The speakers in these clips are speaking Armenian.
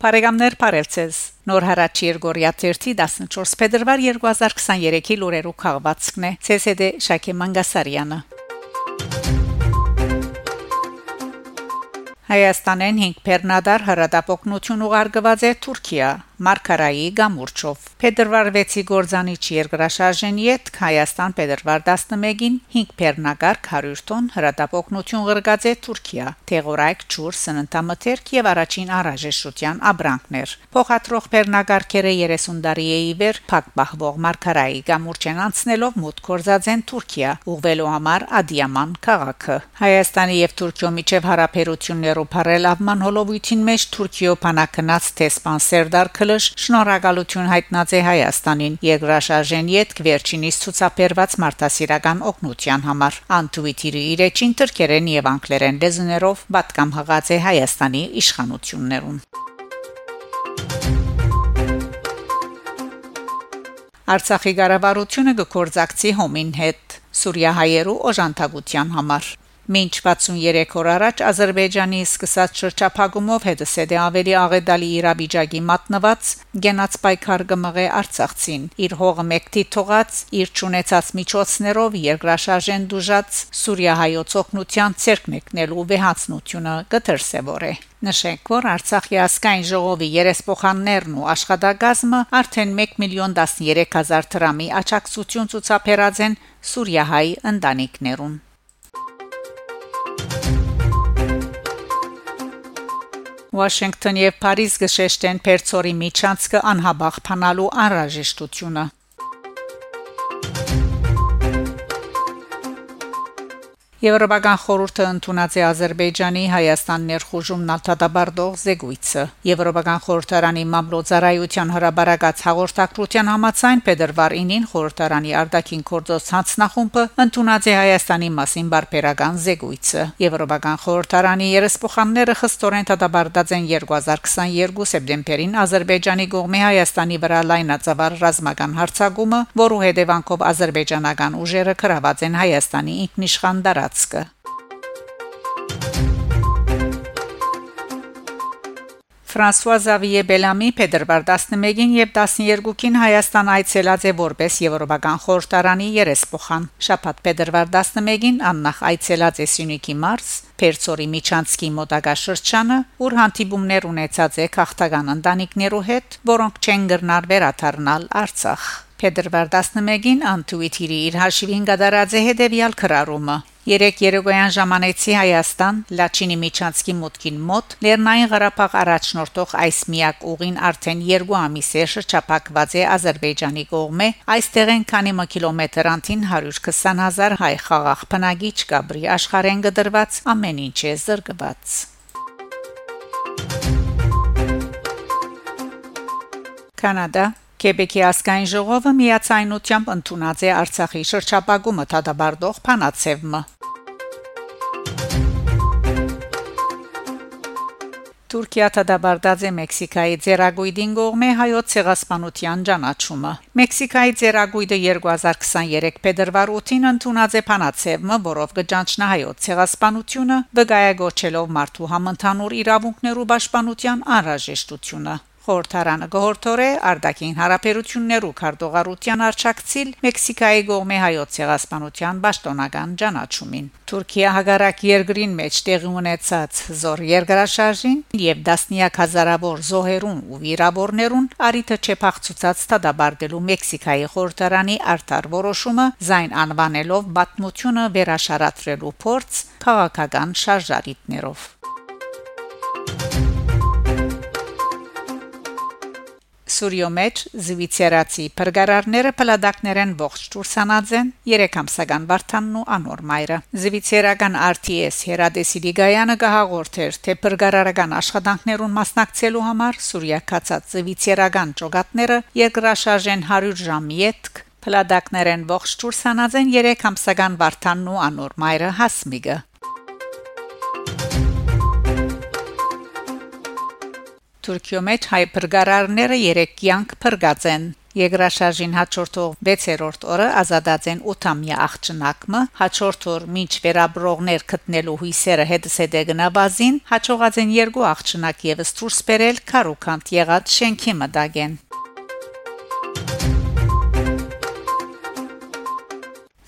Բարեկամներ Փարելցես Նոր հարաճ Երգորիա 14 փետրվար 2023-ի լուրերու քաղվածքն է ՑՍԴ Շակե Մանգասարյանը Հայաստանեն 5 Պերնադար հրադապօգնություն ուղարկված է Թուրքիա Մարկարայի գամուրջով Փետրվար 6-ի գործանիչ երկրաշարժեն յետ Հայաստան Փետրվար 11-ին 5 Պերնագարկ 100 տոն հրատապօգնություն ղրգած է Թուրքիա Թեղորայք ճուր սննդամթերք եւ առաջին առաջեշտության աբրանքներ Փոխադրող Պերնագարկերը 30 տարի է իվեր փակբահվող Մարկարայի գամուրջեն անցնելով մուտք կորզած են Թուրքիա ուղվելու համար Ադիաման քաղաքը Հայաստանի եւ Թուրքիո միջև հարաբերություններով բարելավման հոլովույթին մեջ Թուրքիո փանակնած տեսփան Սերդար Քլշ շնորհակալություն հայտնած է Հայաստանին երկրաշարժեն յետք վերջինիս ցուցաբերված մարդասիրական օգնության համար անտվիտիրի իր էջին թրքերեն եւ անգլերեն լեզուներով պատկամ հղած է Հայաստանի իշխանություններուն Արցախի ղարավարությունը գործակցի հոմին հետ Սուրիահայերու օժանդակության համար Մինչ 63 օր առաջ Ադրբեջանի սկսած շրջափակումով հետսեդե ավելի աղետալի իրավիճակի մատնված գենաց պայքար գմղե Արցախցին իր հողը մեկտի թողած իր ճանաչած միջոցներով երկրաշարժեն դուժած Սուրիա հայոց օկնության ցերկ մեկնելու վեհացնությունը է Նշենք, որ Արցախի ասկայն ժողովի երեսփոխաններն ու աշխատագազմը արդեն 1 միլիոն 13 հազար դրամի աճակցություն ցուցաբերած են Սուրիահայ ընտանիքներուն Վաշինգտոն եւ Փարիզ գշեշտեն Պերցորի միջանցքը անհաբախ փանալու անհրաժեշտությունը Եվրոպական խորհուրդը ընդունած է Ադրբեջանի Հայաստան ներխուժում նավթադաբարդող զեկույցը։ Եվրոպական խորհրդարանի մամլոյցարայության հրաբարակած հաղորդակցության համաձայն Փետրվար 9-ին խորհրդարանի արտաքին գործոս հանձնախումբը ընդունած է Հայաստանի մասին բարբերական զեկույցը։ Եվրոպական խորհրդարանի երեսփոխանները խստորեն դադարդած են 2022 սեպտեմբերին Ադրբեջանի կողմի Հայաստանի վրա լայնածավալ ռազմական հարձակումը, որու հետևանքով ադրբեջանական ուժերը կրաված են Հայաստանի ինքնիշխան դարած տարածքը Ֆրանսուয়া Զավիե Բելամի Փետրվար 11-ին եւ 12-ին Հայաստան այցելած է որպես Եվրոպական խորհրդարանի երեսփոխան։ Շաբաթ Փետրվար 11-ին աննախ այցելած է Սյունիքի մարզ Պերցորի Միչանցկի մոտակա շրջանը, ուր հանդիպումներ ունեցած է քաղաքական ընտանիքներու հետ, որոնք չեն գրնար վերաթարնալ Արցախ։ Փետրվար 11-ին Անտուիթիրի իր հաշիվին գդարած է հետևյալ քրարումը. Երեք երեգոյան ժամանեցի Հայաստան Լաչինի Միչանցկի մուտքին մոտ Լեռնային Ղարաբաղ առաջնորդող այս միակ ուղին արդեն 2 ամիս է շրջապակված է Ադրբեջանի կողմէ այստեղ են քանի կիլոմետր անտին 120000 հայ խաղաղ բնակիչ կաբրի աշխարհեն գդրված ամեն ինչ է զրկված Կանադա Քեբեկի ասկայն ժողովը միացայնությամբ ընդունած է Արցախի շրջապագումը դադարդող փանացևը։ Թուրքիա դադարդած է Մեքսիկայի ձերագույդին գողմե հայոց ցեղասպանության ճանաչումը։ Մեքսիկայի ձերագույդը 2023 փետրվար 8-ին ընդունած է փանացևը, որով կճանչնա հայոց ցեղասպանությունը, վգայագոչելով մարդու համընդհանուր իրավունքներու պաշտպանության անհրաժեշտությունը։ Խորհրդարանը գողորթորե արդակին հարաբերություններու քարտողարության արչակցիլ Մեքսիկայի գողմե հայոց ցեղասպանության պաշտոնական ճանաչումին Թուրքիա հագարակ երկրին մեջ տեղի ունեցած զոր երկրաշարժին եւ դասնիակ հազարավոր զոհերուն ու վիրավորներուն արիթը չփախցուցած տադաբարդելու Մեքսիկայի խորհրդարանի արտար որոշումը զայն անվանելով բաթմությունը վերաշարատրելու փորձ քաղաքական շարժարիտներով Սուրիո մեջ զվիցերացի բրգարարները պլադակներեն ողջ դուրսանած են 3 ամսական Վարդանն ու անոր մայրը զվիցերական RTS հերադեսի լիգայանը գահաղորդեր թե բրգարարական աշխատանքներուն մասնակցելու համար Սուրիակացած զվիցերական ճոգատները երկրաշարժեն 100 ժամ յետք Պլադակներեն ողջ դուրսանած են 3 ամսական Վարդանն ու անոր մայրը Հասմիգը Թուրքիո մեջ հայ բրգարարները երեք կյանք փրկած են Եգրաշարժին հաջորդող 6-րդ օրը ազատած են 8-ամյա աղջնակը, հաջորդ օր մինչ վերաբրողներ գտնելու հույսերը հետսեդե գնաբազին, հաջողած են երկու աղջնակ եւս դուրս բերել քարուքանտ եղած շենքի մտագեն։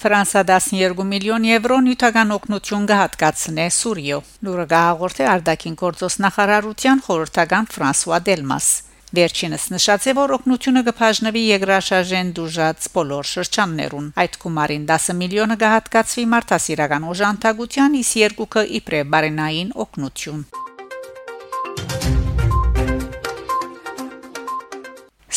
Ֆրանսա 12 միլիոն եվրո նյութական օգնություն կհատկացնե Սուրիո։ Լուրը գահաղորդե Արդակին գործոս նախարարության խորհրդական Ֆրանսուଆ Դելմաս։ Վերջինս նշած է, որ օգնությունը կփաժնվի եգրաշարժեն դուժած բոլոր շրջաններուն։ Այդ գումարին 10 միլիոնը կհատկացվի մարդասիրական օժանդակության, իսկ երկուքը իբրև բարենային օգնություն։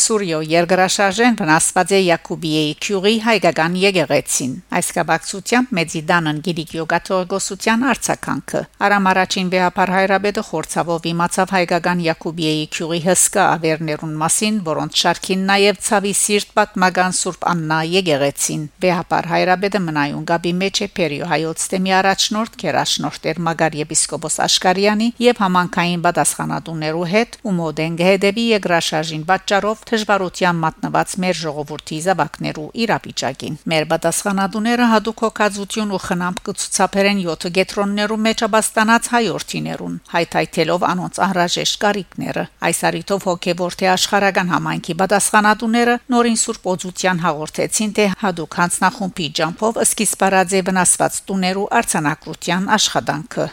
Սուրիո երկրաշարժեն վնասված է Յակուբիեի քյուրի հայկական եկեղեցին։ Այս կապակցությամբ Մեծիդանն Գիլիկիո գաթողիկոսության արցականքը Արամ առաջին վեհապար հայրաբեդը խորցավով իմացավ հայկական Յակուբիեի քյուրի հսկա ավերներուն մասին, որոնց շարքին նաև ցավի սիրտ պատմական Սուրբ Աննա եկեղեցին։ Վեհապար հայրաբեդը մնայուն գաբի մեջ է Պերիո հայոց թեմի առաջնորդ Կերաշնորհ Մագար եպիսկոպոս Աշկարյանի եւ համանքային պատասխանատուներու հետ ու մոդեն գեդեվի երկրաշարժին պատճառով դժվարության մատնված մեր ժողովրդի զավակներու իրավիճակին։ Մեր պատասխանատուները հadoop հոգացություն ու խնամք կցուցաբերեն 7 գետրոններու մեջ abastանած հայորթիներուն, հայթայթելով անոնց անհրաժեշտ կարիքները։ Այս արիտով հոգեվոր թե աշխարհական համայնքի պատասխանատուները նորին Սուրբ Օծության հաղորդեցին, թե հadoop հանցնախումբի ջամփով սկիզբարաձե վնասված տուներու արցանակրության աշխատանքը։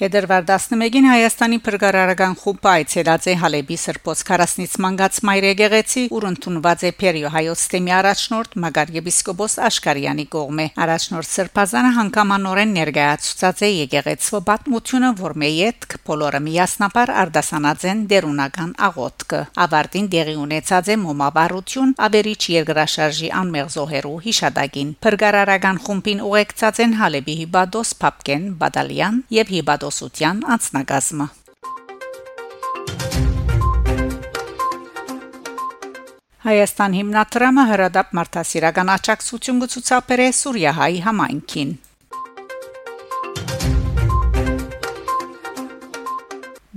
Փետրվար 11-ին Հայաստանի փրկարարական խումբը այցելած է Հալեբի Սրբոց 40-ից մանգած մայր եկեղեցի, ուր ընդունված է Պերիո հայոց թեմի առաջնորդ Մագար եպիսկոպոս Աշկարյանի կողմէ։ Առաջնորդ Սրբազանը հանգամանորեն ներկայացուցած է եկեղեցու պատմությունը, որ մեյետ բոլորը միասնապար արդասանած են դերունական աղոթքը։ Ավարտին դեղի ունեցած է մոմավարություն ավերիչ երկրաշարժի անմեղ զոհերու հիշադակին։ Փրկարարական խումբին ուղեկցած են Հալեբի Հիբադոս Փապկեն Բադալյան եւ Հիբադոս Արտոսության անձնագազմը Հայաստան հիմնադրամը հրադապ մարդասիրական աջակցություն կցուցաբերե Սուրիահայ համայնքին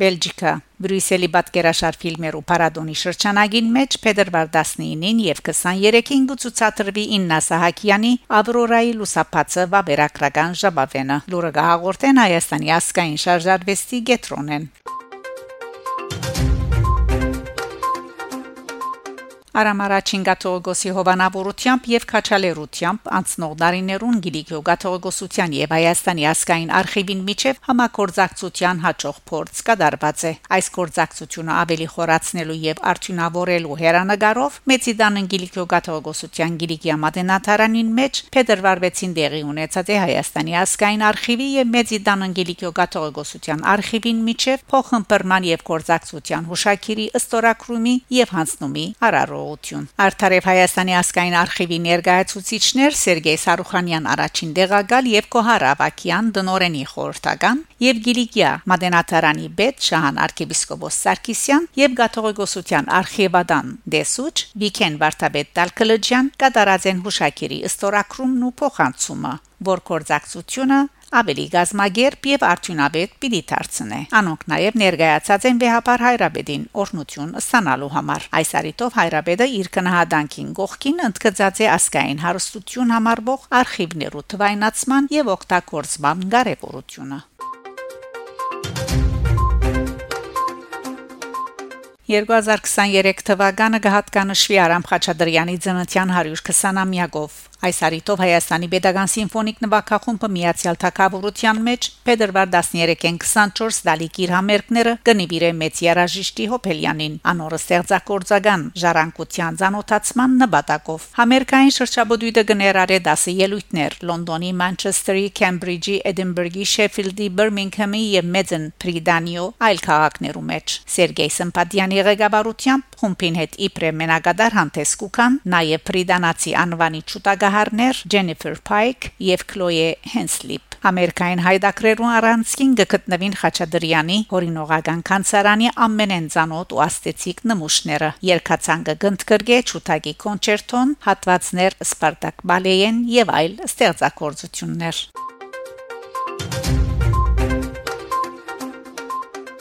Բելգիկա Բրյուսելի պատկերաշար ֆիլմերու պարադոնի շրջանագին մեջ Փետրվար 19-ին եւ 23-ին գուցուցադրվի Իննա Սահակյանի Ավրորայի լուսապացը վավերագրական ժաբավենը լուրը գահաղորդեն Հայաստանի ասկային շարժարվեստի գետրոնեն Արամ առաջին գաթողիկոսի հովանավորությամբ եւ քաչալերությամբ անցնող դարիներուն Գիլիկիո գաթողիկոսության եւ Հայաստանի ասկային արխիվին միջև համակորձակցության հաջող փորձ կդարված է։ Այս կորձակցությունը ավելի խորացնելու եւ արդյունավորելու հերանագարով Մեծիդանն Գիլիկիո գաթողիկոսության Գիլիկիա մատենաթարանին մեջ փետրվար 6-ին դեղի ունեցած է Հայաստանի ասկային արխիվի եւ Մեծիդանն Գիլիկիո գաթողիկոսության արխիվին միջև փոխհմբռնման եւ կորձակցության հուշակիրի ըստորակրումի եւ հանձնումի արարող ժողովություն։ Արթարև Հայաստանի ասկային արխիվի ներկայացուցիչներ Սերգեյ Սարուխանյան առաջին դեղագալ եւ Կոհար Ավակյան դնորենի խորհրդական եւ Գիլիկիա Մադենատարանի բեդ Շահան arczepiskopos Սարգսյան եւ Գաթողիկոսության արխիվադան Դեսուչ Վիքեն Վարդապետ Տալկլաջյան կատարած են հուշակիրի ըստորակրումն ու փոխանցումը, որ կորձակցությունը ավելի գազմագերբ եւ արդյունավետ պիտի դարձնե։ Անոնք նաեւ ներկայացած են վեհապար հայրաբեդին օրնություն ստանալու համար։ Այս արիտով հայրաբեդը իր կնահատանքին գողքին ընդգծած է ասկային հարստություն համարվող արխիվներու թվայնացման եւ օգտագործման կարեւորությունը։ 2023 թվականը կհատկանշվի Արամ Խաչատրյանի ծննդյան 120-ամյակով Այս արիտով Հայաստանի Պետական Սիմֆոնիկ նվագախումբը Միացյալ Թագավորության մեջ Փետրվար 13-ին 24 դալիք իր համերգները կնիվիրե մեծ երաժիշտի Հոփելյանին անորը ստեղծագործական ժառանգության ցանոթացման նպատակով։ Համերգային շրջաբոդույթը կներառե 10 ելույթներ Լոնդոնի, Մանչեսթերի, Քեմբրիջի, Էդինբուրգի, Շեֆիլդի, Բիրմինգհամի եւ Մեծն Պրիդանիո այլ քաղաքներու մեջ։ Սերգեյ Սմպատյանի ղեկավարությամբ խումբին հետ իբրե մենակադար հանդես կուքան նաև Պրիդանացի անվանի ճուտագահ նահարներ Ջենիֆեր Փայք եւ Քլոե Հենսլիպ Ամերիկային հայդակրերուն առանցքին գտնվին Խաչատրյանի հորինողական կանցարանի ամենենցանոթ ու աստեցիկ նմուշները երկացանգը գնդկրգե ճուտագի կոնցերտոն հատվածներ Սպարտակ բալեեն եւ այլ ստեղծագործություններ